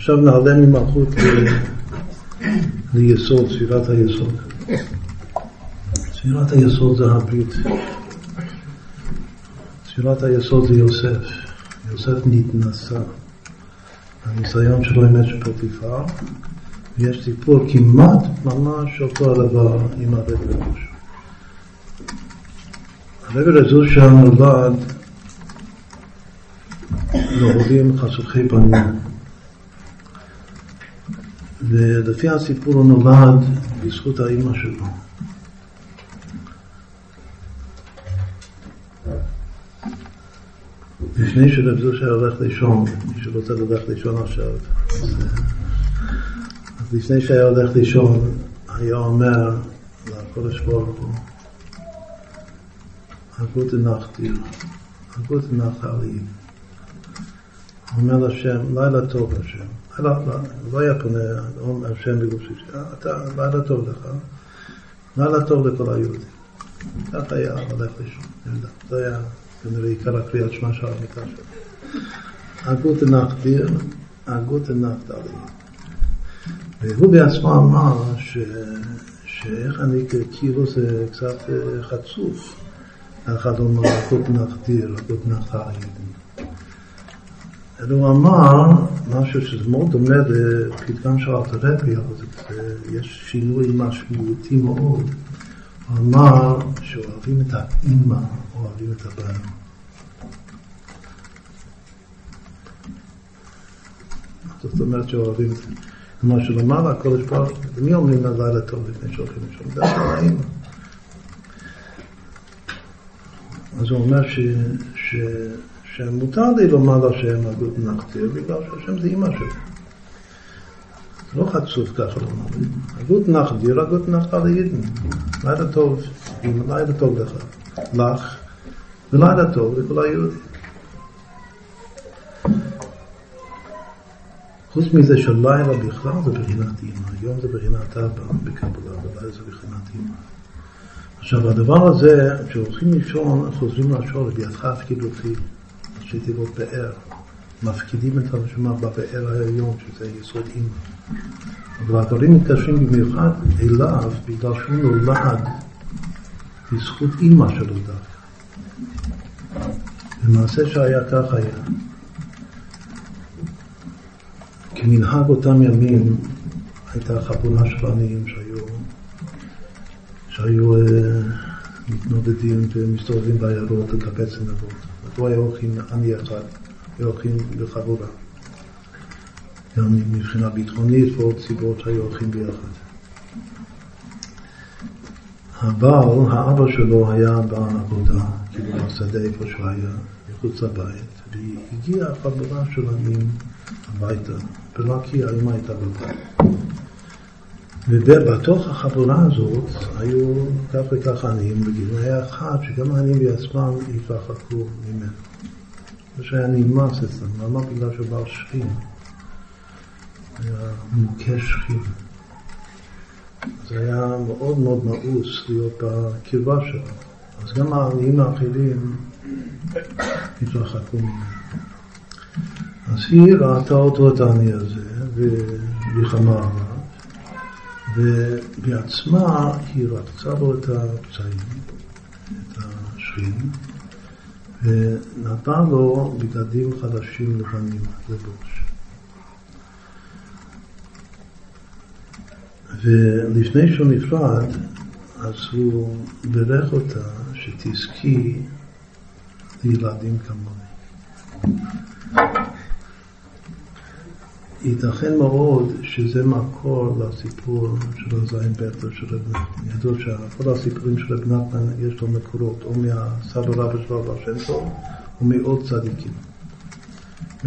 עכשיו נעלה ממלכות ליסוד, ספירת היסוד. ספירת היסוד זה הברית. ספירת היסוד זה יוסף. יוסף נתנסה. הניסיון שלו עם אש פוטיפר, ויש סיפור כמעט ממש אותו הדבר עם הרב רזוש. הרב רזוש נולד להורים חשוכי פנים. ולפי הסיפור הוא נולד בזכות האימא שלו. לפני שרב זושה הולך לישון, מי שרוצה ללכת לישון עכשיו, אז לפני שהיה הולך לישון, היה אומר לקודש ברוך הוא, הגות נחתיר, הגות נחתיר. הוא אומר להשם, לילה טוב השם. לא, לא, לא היה פונה, השם בגופי, אתה, לילה טוב לך, לילה טוב לכל היהודים. ככה היה הולך לישון, זה היה כנראה עיקר הקריאת שמע של המיטה שלו. הגות נחדיר, הגות נחדיר. והוא בעצמו אמר. שאיך אני כאילו זה קצת חצוף. אחד אומר הגות נחדיר, הגות נחדיר. אלא הוא אמר משהו שזה מאוד דומה לפתגם של אלתרפי, אבל יש שינוי משמעותי מאוד. הוא אמר שאוהבים את האימא, אוהבים את הבן. זאת אומרת שאוהבים את זה. כלומר שלמעלה הקודש ברוך למי אומרים הלילה טוב לפני שהולכים לשם? דווקא לאימא. אז הוא אומר ש... שמותר לי לומר לשם הגות נחתיר, בגלל שהשם זה אימא. זה לא חצוף ככה לומר. הגות נחדיר, הגות נחתה לידן. לילה טוב, לילה טוב לך, לך, ולילה טוב לכל היהודים. חוץ מזה שלילה בכלל זה בחינת אימא, היום זה בחינת אבא בקבלה, ולילה זה בחינת אימא. עכשיו הדבר הזה, כשהולכים לישון, חוזרים לשאול, בידך הפקיד אותי. ראשי תיבות באר, מפקידים את הנשמה בבאר העליון, שזה יסוד אימא. אבל הדברים מתקשרים במיוחד אליו, בגלל שהוא נולד בזכות אימא שלו דווקא. למעשה שהיה כך היה. כמנהג אותם ימים הייתה חבורה של עניים שהיו, שהיו uh, מתנודדים ומסתובבים בעיירות לקבץ נבות. פה היה הולכים עמי אחד, היו הולכים לחבורה. גם מבחינה ביטחונית ועוד סיבות שהיו הולכים ביחד. הבעל, האבא שלו היה בעבודה, כאילו בשדה איפה שהוא היה, מחוץ לבית, והגיעה חבורה של עמים הביתה, ולא כי האמא הייתה בבית. ובתוך החבורה הזאת היו כך וכך עניים בגיל, היה אחד שגם העניים בעצמם התרחקו ממנו. זה שהיה נמאס אצלם, למה? בגלל שהוא בעל שכין. היה מוכה שכין. זה היה מאוד מאוד מאוס להיות בקרבה שלו. אז גם העניים האחרים התרחקו ממנו. אז היא ראתה אותו, את העני הזה, והיא חמה עליו. ובעצמה היא רצה לו את הפצעים, את השכין, ונתנה לו בגדים חדשים לבנים לבוש. ולפני שהוא נפרד, אז הוא בירך אותה שתזכי לילדים כמוני. ייתכן מאוד שזה מקור לסיפור של הזין בטר של רב נחמן. ידוע שכל הסיפורים של רב נחמן יש לו מקורות, או מהסבא רבא שלו הבא שם טוב, או מעוד צדיקים.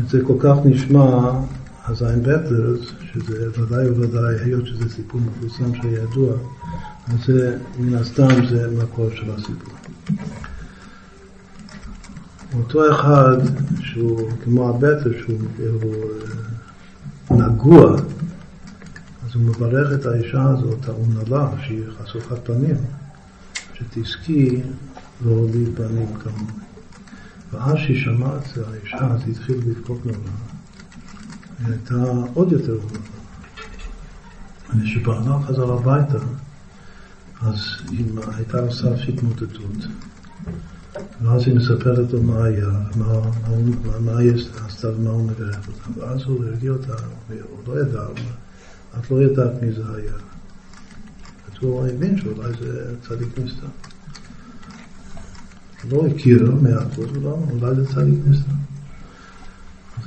זה כל כך נשמע, הזין בטר, שזה ודאי וודאי, היות שזה סיפור מפורסם שידוע, אז זה, מן הסתם זה מקור של הסיפור. אותו אחד שהוא כמו הבטר, שהוא נגוע, אז הוא מברך את האישה הזאת, האומללה, שהיא חשוכת פנים, שתזכי להוליד בנים כמוני. ואז שהיא שמעה את זה, האישה, אז התחיל לבכות נורא. היא הייתה עוד יותר אומללה. וכשבעלה חזר הביתה, אז היא הייתה על סף התמוטטות. ואז היא מספרת לו מה היה, מה, מה, מה היא עשתה ומה הוא מברך אותה. ואז הוא הרגיע אותה, הוא לא ידע, את לא ידעת מי זה היה. אז הוא הבין שאולי זה צדיק נסתר. לא הכיר מאה אחוז, אולי זה צדיק נסתר.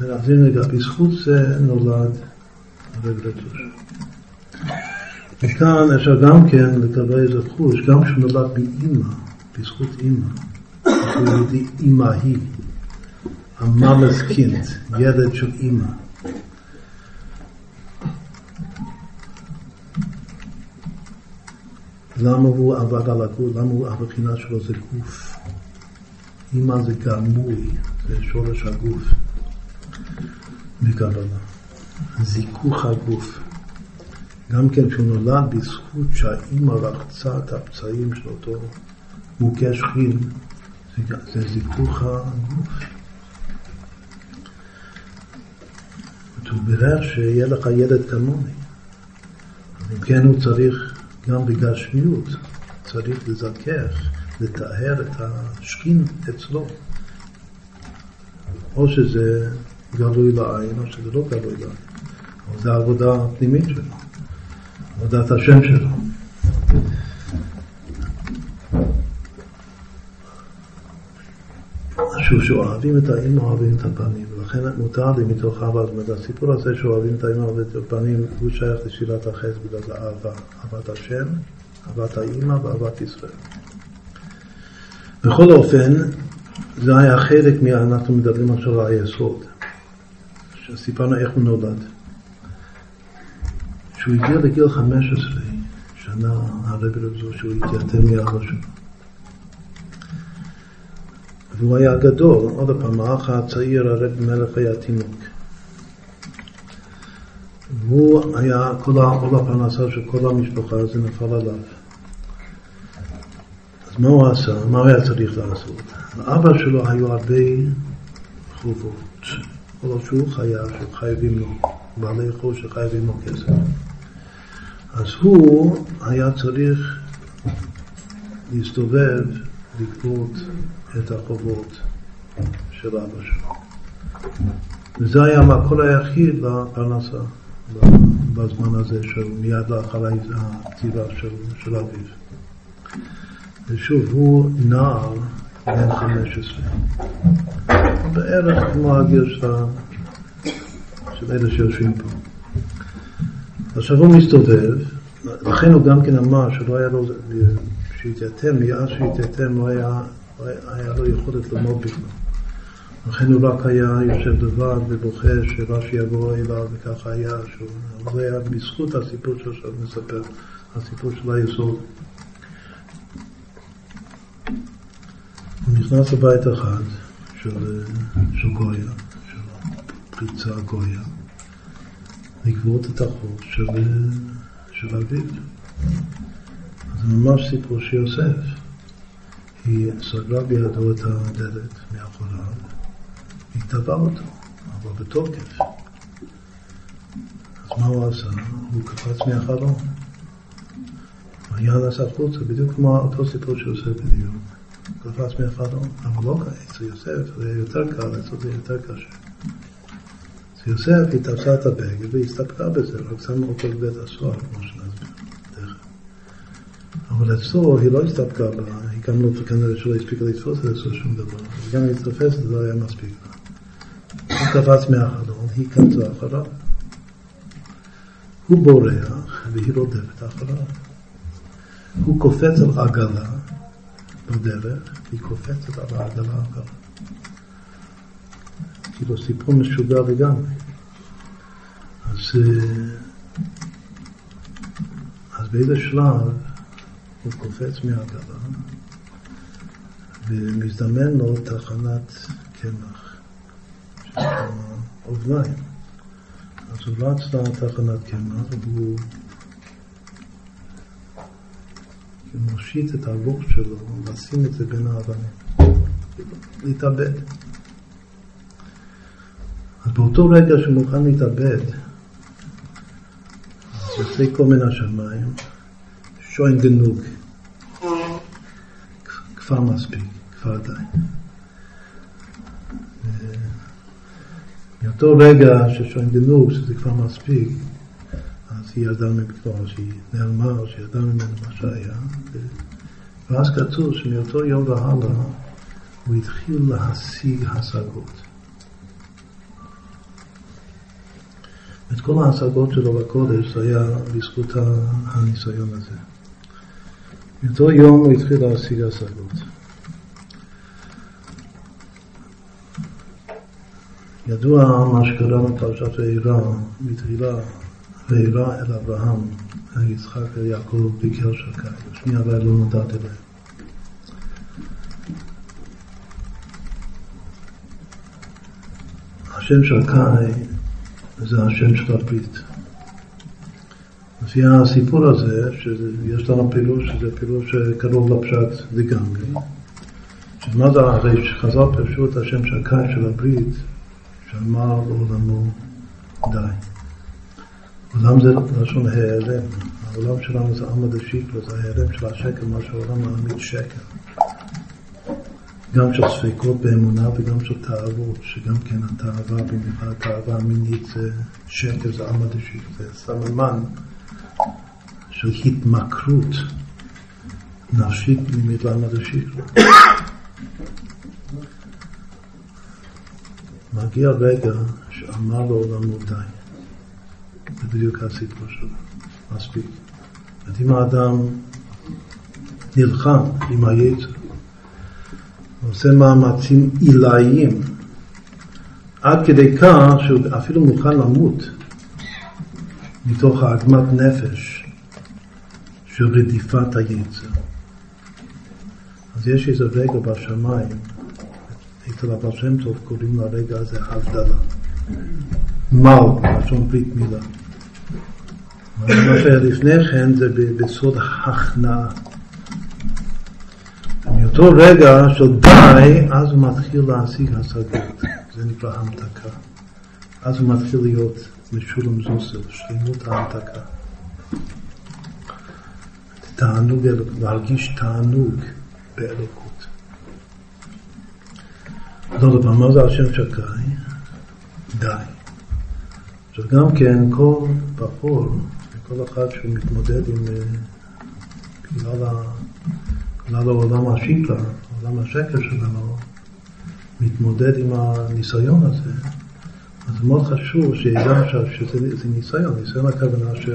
אז רגע, בזכות זה נולד הרב רטוש. וכאן אפשר גם כן לקבל איזה חוש, גם כשהוא נולד מאימא, בזכות אימא, יהודי אימא היא, המאמס קינט, ילד של אימא. למה הוא עבד על הגוף? למה הוא, הבחינה שלו זה גוף? אימא זה גמוי, זה שורש הגוף מקבלה. זיכוך הגוף. גם כן כשהוא נולד בזכות שהאימא רחצה את הפצעים של אותו מוכה שכין, זה, זה זיכוך הגוף. הוא בירך שיהיה לך ילד כמוני. אם כן הוא צריך גם בגשמיות, צריך לזכך, לטהר את השכין אצלו. או שזה גלוי לעין, או שזה לא גלוי לעין. אבל זו העבודה הפנימית שלו. עבודת השם שלו. שוב, שאוהבים את האמא, אוהבים את הפנים, ולכן מותר לי מתוך אהבה, זאת אומרת, הסיפור הזה שאוהבים את האמא ואת הפנים, הוא שייך לשאלת החס בגלל זה אהבה, אהבת השם, אהבת האמא ואהבת ישראל. בכל אופן, זה היה חלק מה... אנחנו מדברים עכשיו על היסוד, שסיפרנו איך הוא נולד. כשהוא הגיע לגיל 15 שנה, הרבי רב שהוא התייתם מאבא שלו. והוא היה גדול, עוד פעם, האח הצעיר, הרב מלך היה תינוק. והוא היה, כל, כל הפרנסה של כל המשפחה, זה נפל עליו. אז מה הוא עשה? מה הוא היה צריך לעשות? לאבא שלו היו הרבה חובות, כל שהוא חייב, שחייבים לו, בעלי חוב שחייבים לו כסף. אז הוא היה צריך להסתובב, לגבות את החובות של אבא שלו. וזה היה המקור היחיד לפרנסה בזמן הזה של מיד לאחר הכתיבה של, של אביו. ושוב, הוא נער בן 15. בערך כמו הגיל של, אלה שיושבים פה. עכשיו הוא מסתובב, לכן הוא גם כן אמר שלא היה לו, שהתייתם, מאז שהתייתם לא היה, היה לו יכולת ללמוד בכלל. לכן הוא רק היה יושב לבד ובוכה שרש"י יבוא אליו וככה היה, שהוא היה בזכות הסיפור שעכשיו מספר, הסיפור של היסוד. הוא נכנס לבית אחד של, של גויה, של פריצה גויה. לגבות את החוב של, של אביו. זה ממש סיפור של יוסף. היא סגרה בידו את הדלת מאחוריו, היא טבעה אותו, אבל בתוקף. אז מה הוא עשה? הוא קפץ מהחלום. היה נסע החוצה, בדיוק כמו אותו סיפור יוסף בדיוק. קפץ מהחלום, אבל לא אצל יוסף זה יותר קל, אצל זה יותר קשה. יוסף היא תפסה את הבגד והסתפקה בזה, רק שמה אותו בבית הסוהר, כמו שנסביר. אבל אצלו היא לא הסתפקה בה, גם לא, כנראה שלא הספיקה לתפוס את אצלו שום דבר. גם אם היא תופסת זה לא היה מספיק. הוא קפץ מהחלון, היא קפצה אחריו. הוא בורח והיא רודפת אחריו. הוא קופץ על עגלה בדרך, היא קופצת על העגלה אחריו. כאילו סיפור משוגע לגמרי. אז, אה, אז באיזה שלב הוא קופץ מהעגלה ומזדמן לו תחנת קמח, אובניים. אז הוא רץ לתחנת קמח והוא מושיט את הגוף שלו, לשים את זה בין האבנים, להתאבד. אז באותו רגע שהוא מוכן להתאבד, אז יוצא כל מן השמיים, שוין גנוג, כבר מספיק, כבר די. מאותו רגע ששוין גנוג, שזה כבר מספיק, אז היא ירדה ממנו, שהיא נעלמה, שירדה ממנו מה שהיה. ואז כתוב שמאותו יום והלאה הוא התחיל להשיג השגות. את כל ההשגות שלו בקודש זה היה בזכות הניסיון הזה. מאותו יום הוא התחיל להשיג השגות. ידוע מה שקרה בפרשת ואירע, מתחילה ואירע אל אברהם, יצחק אל יעקב ביקר שקי, ושנייה אבל לא נודעת אליהם. השם שקי זה השם של הברית. לפי הסיפור הזה, שיש לנו פירוש, שזה פירוש קרוב לפשט לגמרי, שמה זה הרי שחז"ל פירשו את השם שקי של הברית, שאמר לעולמו די. עולם זה לשון העלם, העולם שלנו זה עמא דשיקלו, זה ההעלם של השקר, מה שהעולם מעמיד שקר. גם של ספקות באמונה וגם של תאוות, שגם כן התאווה, במיוחד התאווה המינית זה שקר, זה עמא דשיקלו, זה סממן של התמכרות נפשית פנימית לעמא דשיקלו. מגיע רגע שאמר לעולמו די. זה בדיוק הסיפור שלו. מספיק. זאת אם האדם נלחם עם היצר, עושה מאמצים עילאיים, עד כדי כך שהוא אפילו מוכן למות מתוך העגמת נפש של רדיפת היצר. אז יש איזה רגע בשמיים אצל הבעל שם טוב קוראים לרגע הזה הבדלה. מל, לשון ברית מילה. מה שהיה לפני כן זה בסוד הכנעה. מאותו רגע של די, אז הוא מתחיל להשיג השגות. זה נקרא המתקה. אז הוא מתחיל להיות משולם זוסל, שלמות ההמתקה. תענוג, להרגיש תענוג באלוקות. לא דבר, מה זה השם שקי? די. עכשיו גם כן, כל בחור, כל אחד שמתמודד עם, אה, בגלל, ה, בגלל העולם השיקה, עולם השקר שלנו, מתמודד עם הניסיון הזה, אז מאוד חשוב שידע שזה ניסיון, ניסיון הכוונה ש,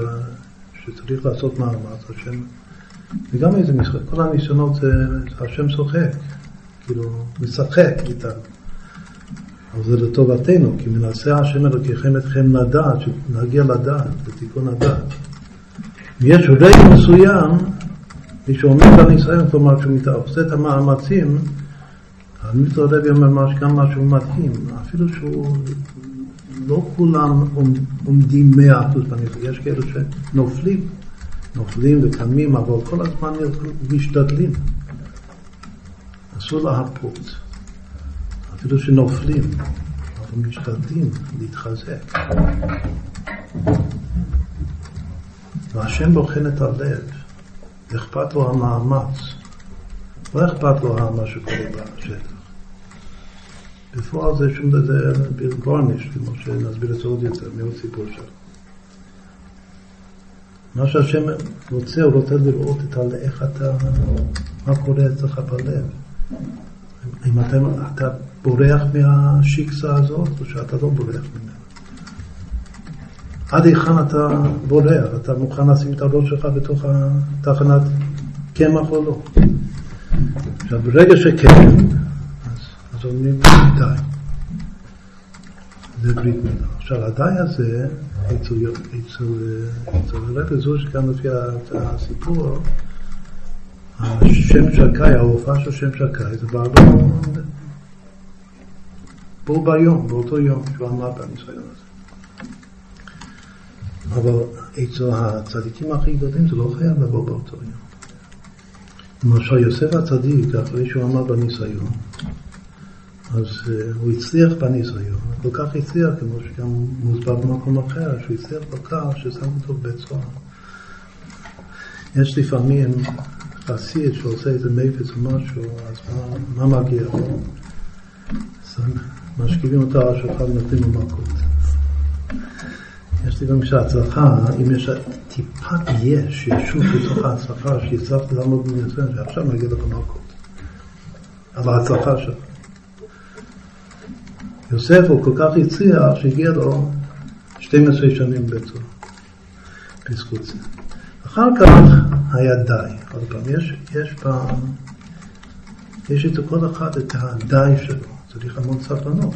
שצריך לעשות מאמץ, השם, וגם איזה משחק, כל הניסיונות זה, השם צוחק. כאילו, משחק איתם. אבל זה לטובתנו, כי מנסה השם אלוקיכם אתכם לדעת, שנגיע לדעת, לתיקון הדעת. יש רגע מסוים, מי שעומד בניסיון, כלומר שהוא עושה את המאמצים, המיטו הרבי אומר גם משהו מדהים, אפילו שהוא, לא כולם עומדים מאה אחוז בניסיון, יש כאלה שנופלים, נופלים וקמים, אבל כל הזמן משתדלים. אסור להרפות, אפילו שנופלים, אבל משתדלים להתחזק. והשם בוחן את הלב, אכפת לו המאמץ, לא אכפת לו מה שקורה בשטח. בפועל זה שום דבר, גורניש, כמו שנסביר את זה עוד יותר, מעוד סיפור שלו. מה שהשם רוצה, הוא רוצה לראות את איך אתה, מה קורה אצלך בלב. אם אתה, אתה בורח מהשיקסה הזאת, או שאתה לא בורח ממנה. עד היכן אתה בורח, אתה מוכן לשים את הראש שלך בתוך התחנת קמח או לא. עכשיו, ברגע שכן, אז, אז אומרים די. זה ברית מילה. עכשיו, הדי הזה, אצל, אצל, אצל הרב זו שגם לפי הסיפור, השם שקי, ההופעה של שם שקי, זה בא בו ביום, באותו יום שהוא עמד בניסיון הזה. אבל אצל הצדיקים הכי גדולים זה לא חייב לבוא באותו יום. למשל יוסף הצדיק, אחרי שהוא עמד בניסיון, אז uh, הוא הצליח בניסיון, כל כך הצליח, כמו שגם מוסבר במקום אחר, שהוא הצליח כל כך ששם אותו בבית סוהר. יש לפעמים חסיד שעושה איזה מפץ או משהו, אז מה, מה מגיע לו? משכיבים אותו על השולחן ונותנים לו מכות. יש לי גם שההצלחה, אם יש טיפת יש, ישות בתוך ההצלחה, שהצלחת לעמוד בניסיון, שעכשיו מגיע לך מכות. על ההצלחה שלך. יוסף הוא כל כך הצליח שהגיע לו 12 שנים סוהר, בזכות זה. אחר כך היה די. עוד פעם, יש, יש פעם, יש את כל אחד את הדי שלו, צריך המון סבלנות,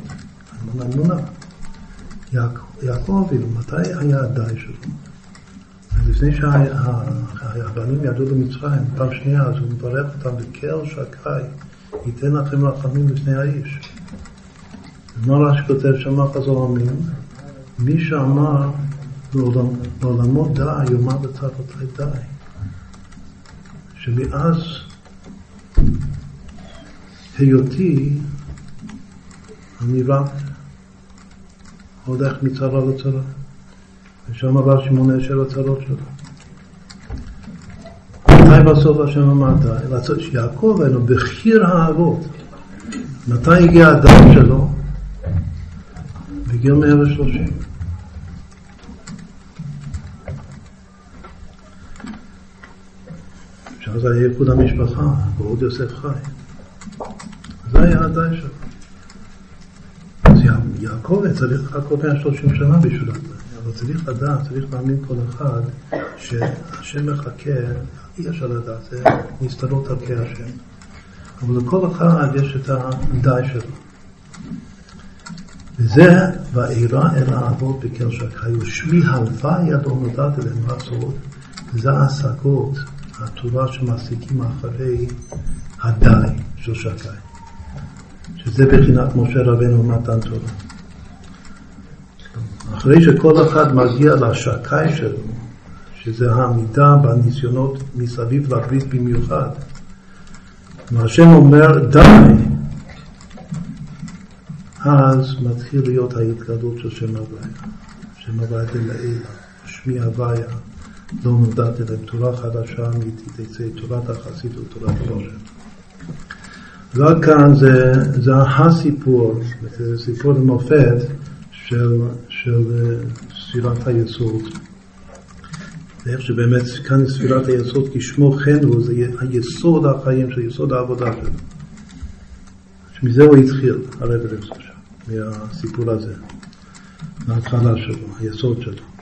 המון אמונה. יעקב אבינו, מתי היה הדי שלו? לפני שהבנים ירדו למצרים, פעם שנייה, אז הוא מברך אותם בקר שקי, ייתן לכם רחמים לפני האיש. מה רש"י כותב שם חזור המין? מי שאמר לעולמו די, יאמר בצרפתי די. שמאז היותי אני רק הולך מצרה לצרה. ושם רש"י מונה שבע צרות שלו. מתי בסוף השם אמר די? שיעקב היינו בחיר האבות. מתי הגיע הדם שלו? בגיל 130. שאז היה ייחוד המשפחה, ועוד יוסף חי. זה היה הדי שלו. אז יעקב צריך לחכות 130 שנה בשביל זה. אבל צריך לדעת, צריך להאמין כל אחד שהשם מחכה, אי אפשר לדעת, זה נסתרות על השם. אבל לכל אחד יש את הדי שלו. וזה ואירע אל האבות בקר שקיו, שמי הלווה ידו נודעת אליהם רצות, וזה ההשגות, התורה שמעסיקים אחרי הדי של שקי, שזה בחינת משה רבנו מתן תורה. אחרי שכל אחד מגיע לשקי שלו, שזה העמידה בניסיונות מסביב לברית במיוחד, והשם אומר די, אז מתחיל להיות ההתגלות של שם הוויה. שם הוויה דלעילה, שמי הוויה, לא נודעת אליהם, תורה חדשה אמיתית, תצא תורת החסיד ותורת הרושם. רק כאן זה, זה הסיפור, זה סיפור למופת של, של ספירת היסוד. ואיך שבאמת כאן ספירת היסוד כשמו כן הוא, זה היסוד החיים של יסוד העבודה שלו. שמזה הוא התחיל, הרב אלכסון. מהסיפור הזה, מההתחלה שלו, היסוד שלו.